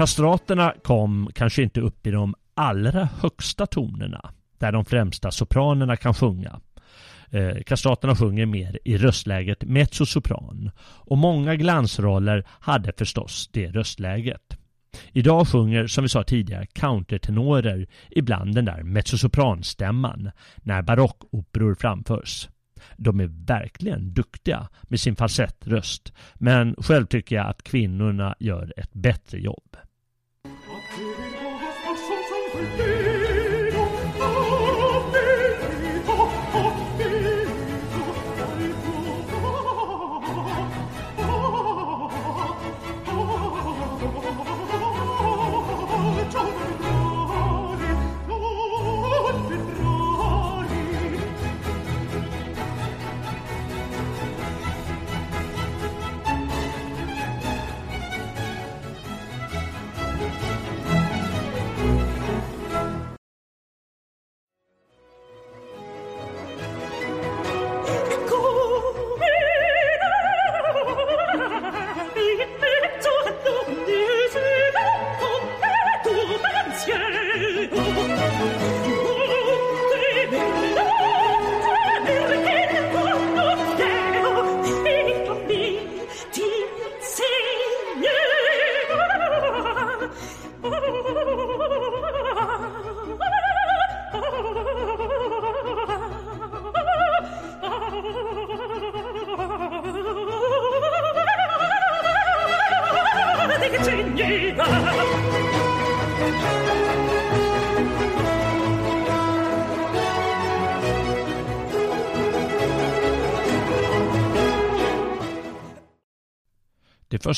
Kastraterna kom kanske inte upp i de allra högsta tonerna där de främsta sopranerna kan sjunga. Eh, kastraterna sjunger mer i röstläget mezzosopran och många glansroller hade förstås det röstläget. Idag sjunger, som vi sa tidigare, countertenorer ibland den där mezzosopranstämman när barockoperor framförs. De är verkligen duktiga med sin falsettröst men själv tycker jag att kvinnorna gör ett bättre jobb. Det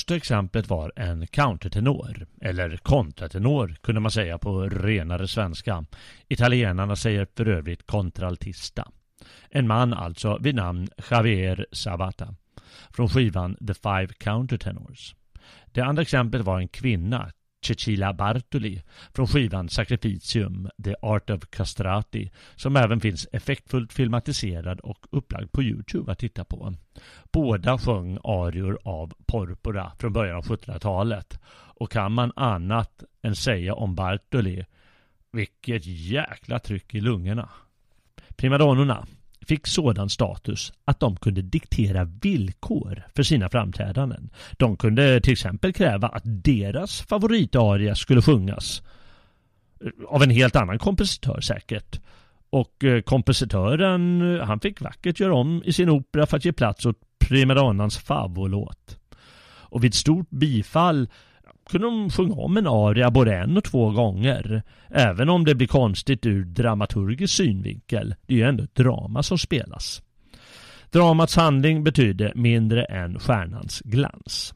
första exemplet var en countertenor, eller kontratenor kunde man säga på renare svenska. Italienarna säger för övrigt kontraltista. En man alltså vid namn Javier Savata från skivan The Five Countertenors. Det andra exemplet var en kvinna, Cecilia Bartoli från skivan Sacrificium, The Art of Castrati som även finns effektfullt filmatiserad och upplagd på Youtube att titta på. Båda sjöng arior av Porpora från början av 1700-talet och kan man annat än säga om Bartoli vilket jäkla tryck i lungorna. Primadonnorna fick sådan status att de kunde diktera villkor för sina framträdanden. De kunde till exempel kräva att deras favoritaria skulle sjungas. Eh, av en helt annan kompositör säkert. Och eh, kompositören, eh, han fick vackert göra om i sin opera för att ge plats åt primadonnans favorit. Och vid stort bifall kunde de sjunga om en aria både en och två gånger. Även om det blir konstigt ur dramaturgisk synvinkel. Det är ju ändå ett drama som spelas. Dramats handling betydde mindre än stjärnans glans.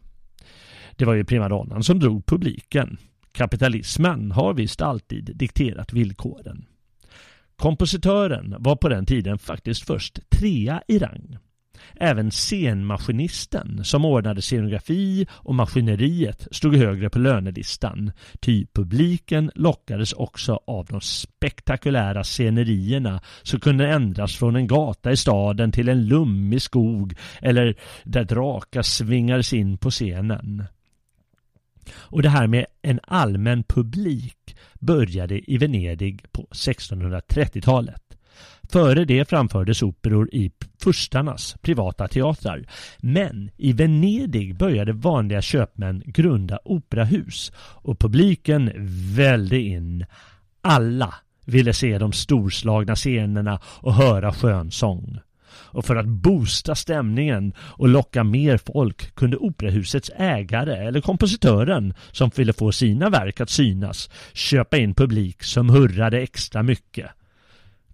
Det var ju primadonnan som drog publiken. Kapitalismen har visst alltid dikterat villkoren. Kompositören var på den tiden faktiskt först trea i rang. Även scenmaskinisten som ordnade scenografi och maskineriet stod högre på lönelistan. Ty publiken lockades också av de spektakulära scenerierna som kunde ändras från en gata i staden till en lummig skog eller där drakar svingades in på scenen. Och det här med en allmän publik började i Venedig på 1630-talet. Före det framfördes operor i furstarnas privata teatrar. Men i Venedig började vanliga köpmän grunda operahus och publiken välde in. Alla ville se de storslagna scenerna och höra skönsång. Och för att boosta stämningen och locka mer folk kunde operahusets ägare eller kompositören som ville få sina verk att synas köpa in publik som hurrade extra mycket.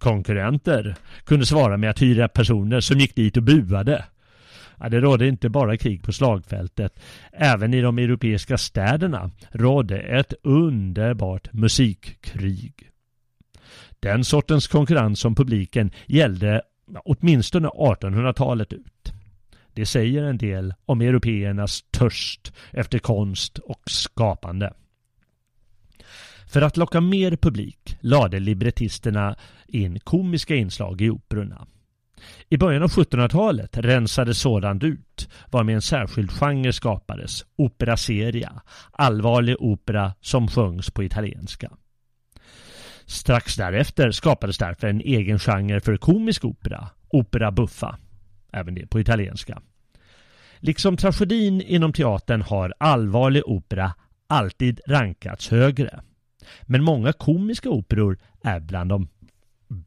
Konkurrenter kunde svara med att hyra personer som gick dit och buade. Ja, det rådde inte bara krig på slagfältet. Även i de europeiska städerna rådde ett underbart musikkrig. Den sortens konkurrens om publiken gällde åtminstone 1800-talet ut. Det säger en del om européernas törst efter konst och skapande. För att locka mer publik lade librettisterna in komiska inslag i operorna. I början av 1700-talet rensades sådant ut, varmed en särskild genre skapades, opera seria, allvarlig opera som sjöngs på italienska. Strax därefter skapades därför en egen genre för komisk opera, opera buffa, även det på italienska. Liksom tragedin inom teatern har allvarlig opera alltid rankats högre. Men många komiska operor är bland de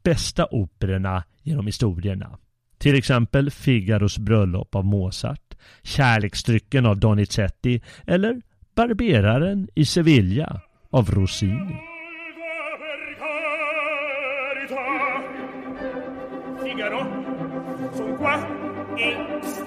bästa operorna genom historierna. Till exempel Figaros bröllop av Mozart, Kärleksdrycken av Donizetti eller Barberaren i Sevilla av Rossini.
Figaro, son qua e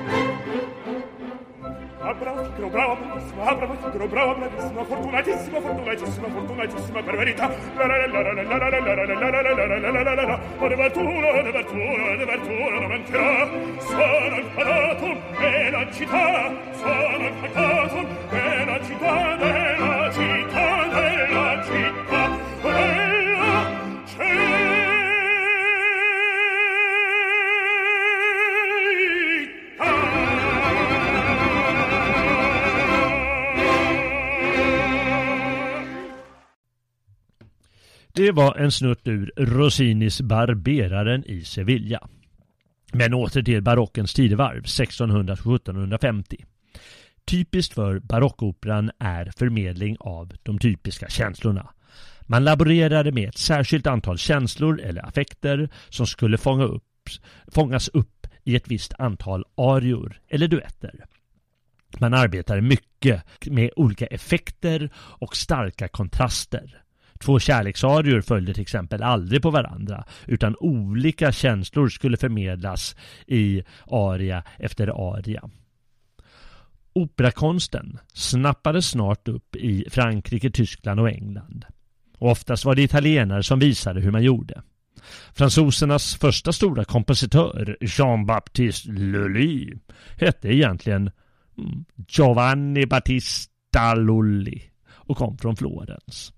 Abra, tiro brava bravissima, bravo, tiro bravo, bravissimo, fortunatissimo, fortunatissimo, fortunatissimo, per verità. La la la la la la la la la la la la la la la la la la la Un'apertura, un'apertura, un'apertura non mancherà. Sono imparato nella città, sono imparato nella città, nella città, nella città.
Det var en snutt ur Rossinis Barberaren i Sevilla. Men åter till barockens tidevarv 1600-1750. Typiskt för barockoperan är förmedling av de typiska känslorna. Man laborerade med ett särskilt antal känslor eller affekter som skulle fånga upp, fångas upp i ett visst antal arior eller duetter. Man arbetade mycket med olika effekter och starka kontraster. Två kärleksarior följde till exempel aldrig på varandra utan olika känslor skulle förmedlas i aria efter aria. Operakonsten snappades snart upp i Frankrike, Tyskland och England. Och oftast var det italienare som visade hur man gjorde. Fransosernas första stora kompositör, Jean-Baptiste Lully, hette egentligen mm, Giovanni Battista Lully och kom från Florens.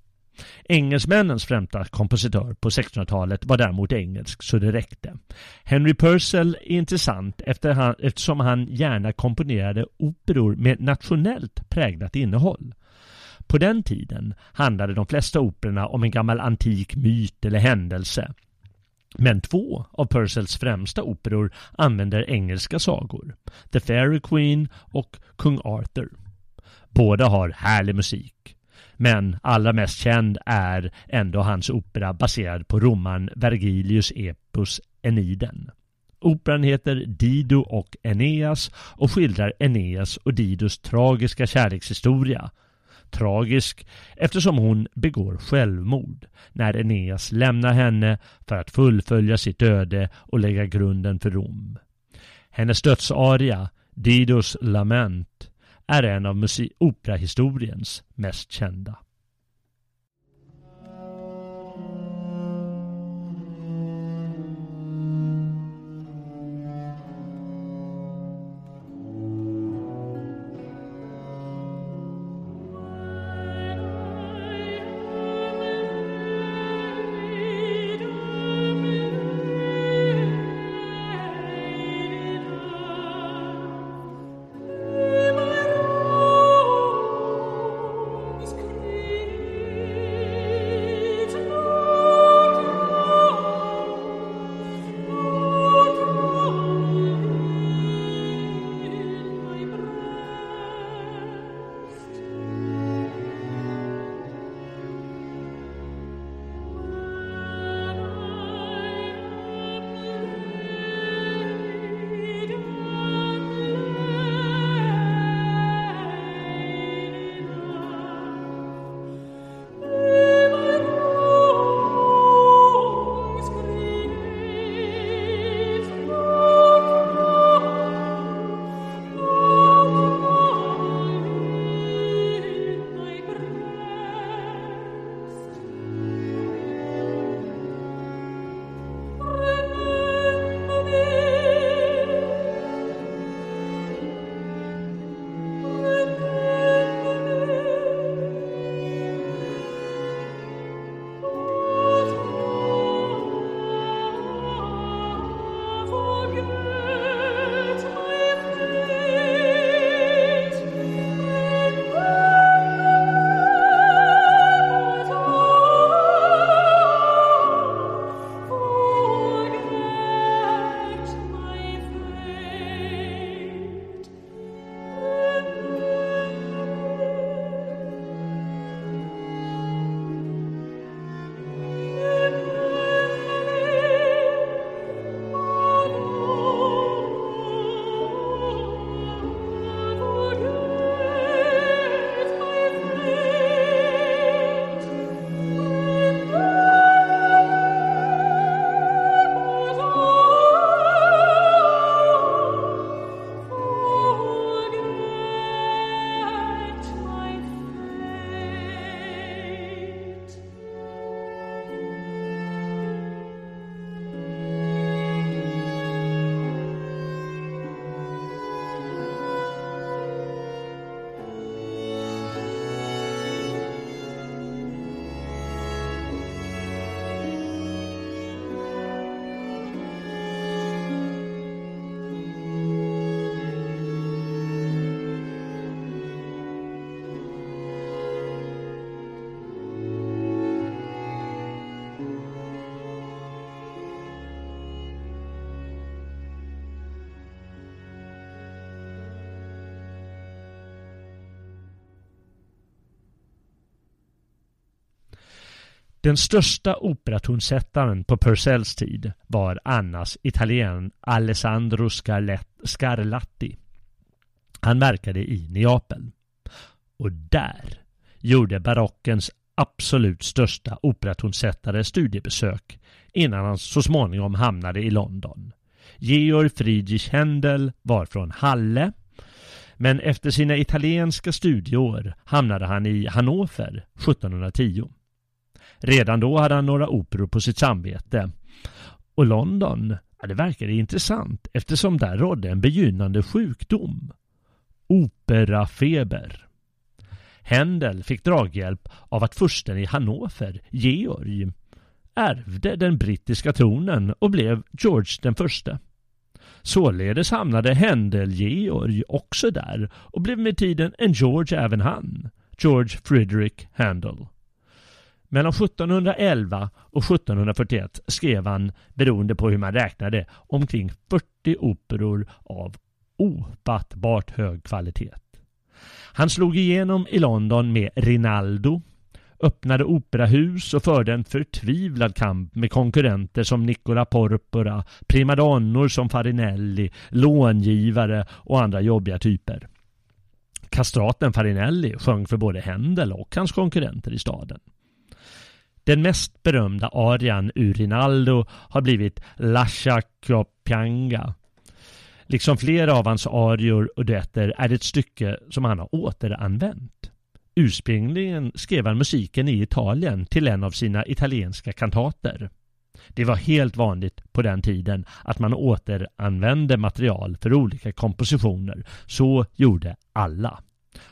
Engelsmännens främsta kompositör på 1600-talet var däremot engelsk så det räckte. Henry Purcell är intressant eftersom han gärna komponerade operor med nationellt präglat innehåll. På den tiden handlade de flesta operorna om en gammal antik myt eller händelse. Men två av Purcells främsta operor använder engelska sagor. The Fairy Queen och Kung Arthur. Båda har härlig musik. Men allra mest känd är ändå hans opera baserad på romaren Vergilius epos Eniden. Operan heter Dido och Eneas och skildrar Eneas och Didos tragiska kärlekshistoria. Tragisk eftersom hon begår självmord när Eneas lämnar henne för att fullfölja sitt öde och lägga grunden för Rom. Hennes dödsaria, Didos lament, är en av operahistoriens mest kända. Den största operatonsättaren på Purcells tid var Annas italienaren Alessandro Scarlatti. Han verkade i Neapel. Och där gjorde barockens absolut största operatonsättare studiebesök innan han så småningom hamnade i London. Georg Friedrich Händel var från Halle men efter sina italienska studieår hamnade han i Hannover 1710. Redan då hade han några operor på sitt samvete. Och London, ja, det verkade intressant eftersom där rådde en begynnande sjukdom. Operafeber. Händel fick draghjälp av att fursten i Hannover, Georg, ärvde den brittiska tronen och blev George den förste. Således hamnade Händel-Georg också där och blev med tiden en George även han, George Frederick Handel. Mellan 1711 och 1741 skrev han, beroende på hur man räknade, omkring 40 operor av ofattbart hög kvalitet. Han slog igenom i London med Rinaldo, öppnade operahus och förde en förtvivlad kamp med konkurrenter som Nicola Porpora, primadonnor som Farinelli, långivare och andra jobbiga typer. Kastraten Farinelli sjöng för både Händel och hans konkurrenter i staden. Den mest berömda arian ur Rinaldo har blivit Lascia Pianga. Liksom flera av hans arior och duetter är det ett stycke som han har återanvänt. Ursprungligen skrev han musiken i Italien till en av sina italienska kantater. Det var helt vanligt på den tiden att man återanvände material för olika kompositioner. Så gjorde alla.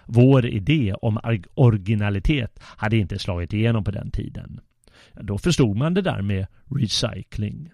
Vår idé om originalitet hade inte slagit igenom på den tiden. Då förstod man det där med recycling.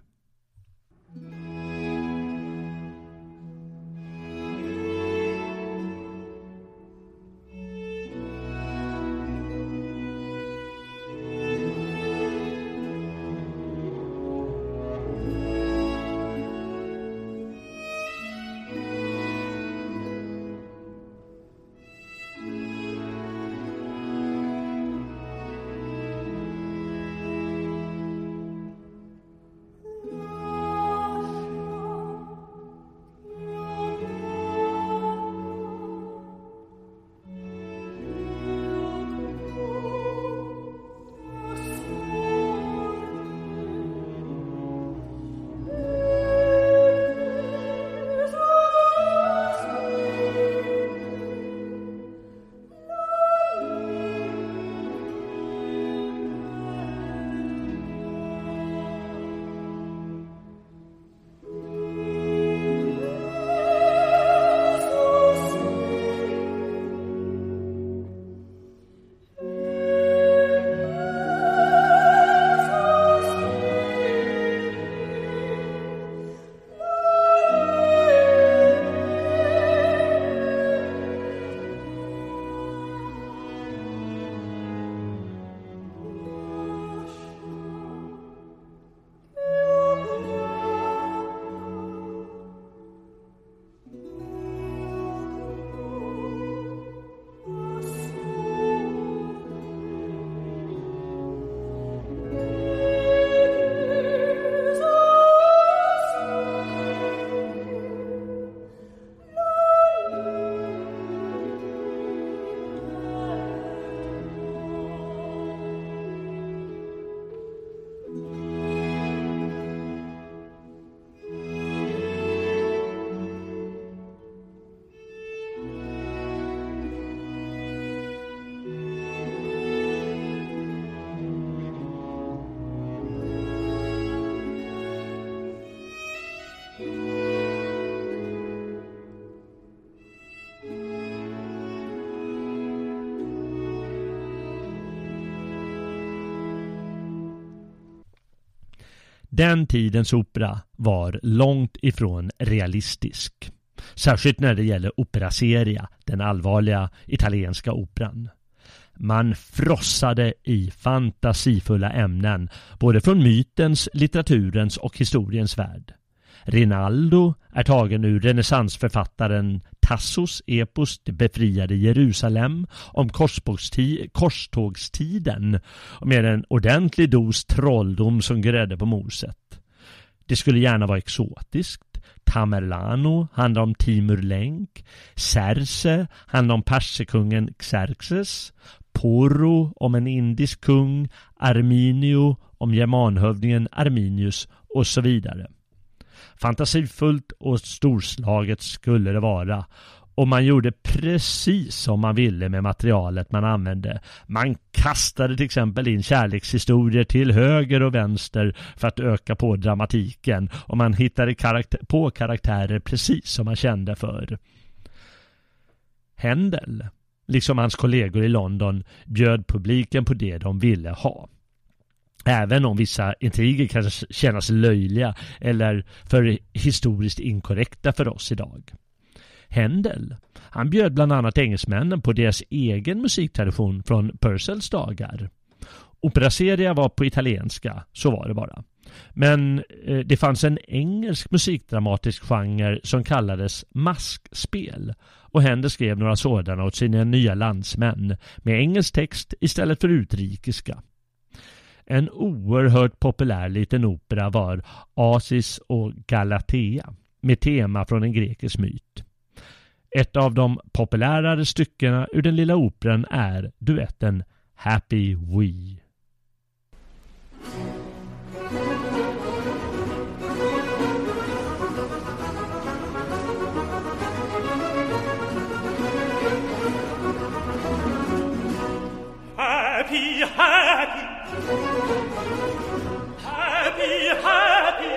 Den tidens opera var långt ifrån realistisk. Särskilt när det gäller opera seria, den allvarliga italienska operan. Man frossade i fantasifulla ämnen, både från mytens, litteraturens och historiens värld. Rinaldo är tagen ur renässansförfattaren Tassos epos Det befriade Jerusalem om korstågstiden med en ordentlig dos trolldom som grädde på moset. Det skulle gärna vara exotiskt. Tamerlano handlar om Timur Lenk. Cerse handlar om persekungen Xerxes. Porro om en indisk kung. Arminio om germanhövdingen Arminius och så vidare. Fantasifullt och storslaget skulle det vara och man gjorde precis som man ville med materialet man använde. Man kastade till exempel in kärlekshistorier till höger och vänster för att öka på dramatiken och man hittade karaktär på karaktärer precis som man kände för. Händel, liksom hans kollegor i London, bjöd publiken på det de ville ha. Även om vissa intriger kan kännas löjliga eller för historiskt inkorrekta för oss idag. Händel, han bjöd bland annat engelsmännen på deras egen musiktradition från Purcells dagar. Operaseria var på italienska, så var det bara. Men eh, det fanns en engelsk musikdramatisk genre som kallades maskspel och Händel skrev några sådana åt sina nya landsmän med engelsk text istället för utrikiska. En oerhört populär liten opera var Asis och Galatea med tema från en grekisk myt. Ett av de populärare styckena ur den lilla operan är duetten Happy We.
Happy, happy, happy. Happy,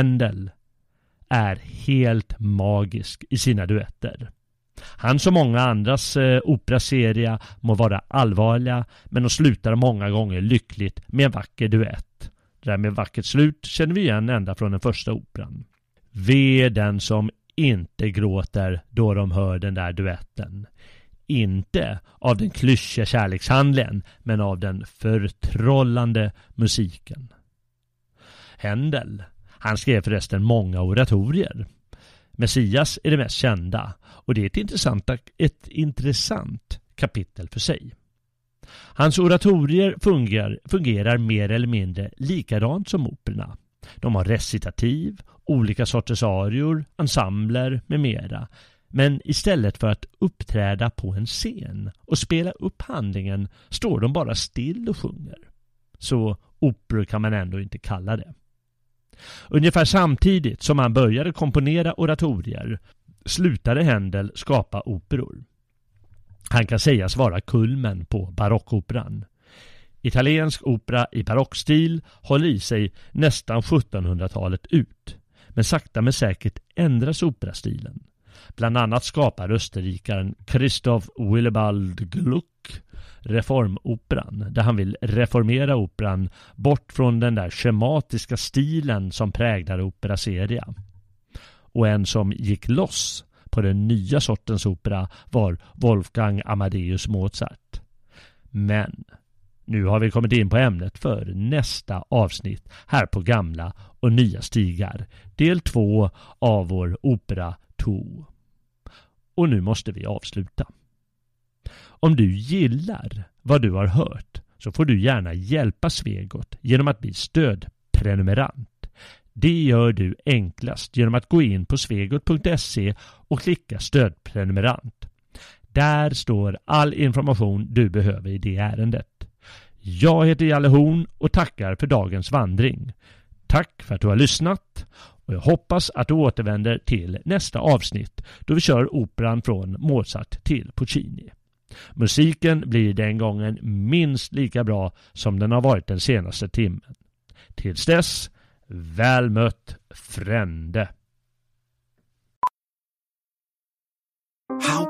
Händel är helt magisk i sina duetter. Han som många andras eh, operaseria må vara allvarliga men de slutar många gånger lyckligt med en vacker duett. Det där med vackert slut känner vi igen ända från den första operan. Ve den som inte gråter då de hör den där duetten. Inte av den klyschiga kärlekshandlingen men av den förtrollande musiken. Händel han skrev förresten många oratorier. Messias är det mest kända och det är ett intressant, ett intressant kapitel för sig. Hans oratorier fungerar, fungerar mer eller mindre likadant som operorna. De har recitativ, olika sorters arior, ensembler med mera. Men istället för att uppträda på en scen och spela upp handlingen står de bara still och sjunger. Så operor kan man ändå inte kalla det. Ungefär samtidigt som han började komponera oratorier slutade Händel skapa operor. Han kan sägas vara kulmen på barockoperan. Italiensk opera i barockstil håller i sig nästan 1700-talet ut. Men sakta men säkert ändras operastilen. Bland annat skapar österrikaren Christoph Willibald Gluck reformoperan där han vill reformera operan bort från den där schematiska stilen som präglar opera seria. Och en som gick loss på den nya sortens opera var Wolfgang Amadeus Mozart. Men nu har vi kommit in på ämnet för nästa avsnitt här på gamla och nya stigar. Del två av vår opera To. Och nu måste vi avsluta. Om du gillar vad du har hört så får du gärna hjälpa Svegot genom att bli stödprenumerant. Det gör du enklast genom att gå in på svegot.se och klicka stödprenumerant. Där står all information du behöver i det ärendet. Jag heter Jalle Horn och tackar för dagens vandring. Tack för att du har lyssnat och jag hoppas att du återvänder till nästa avsnitt då vi kör operan från Mozart till Puccini. Musiken blir den gången minst lika bra som den har varit den senaste timmen. Tills dess, väl mött frände!
How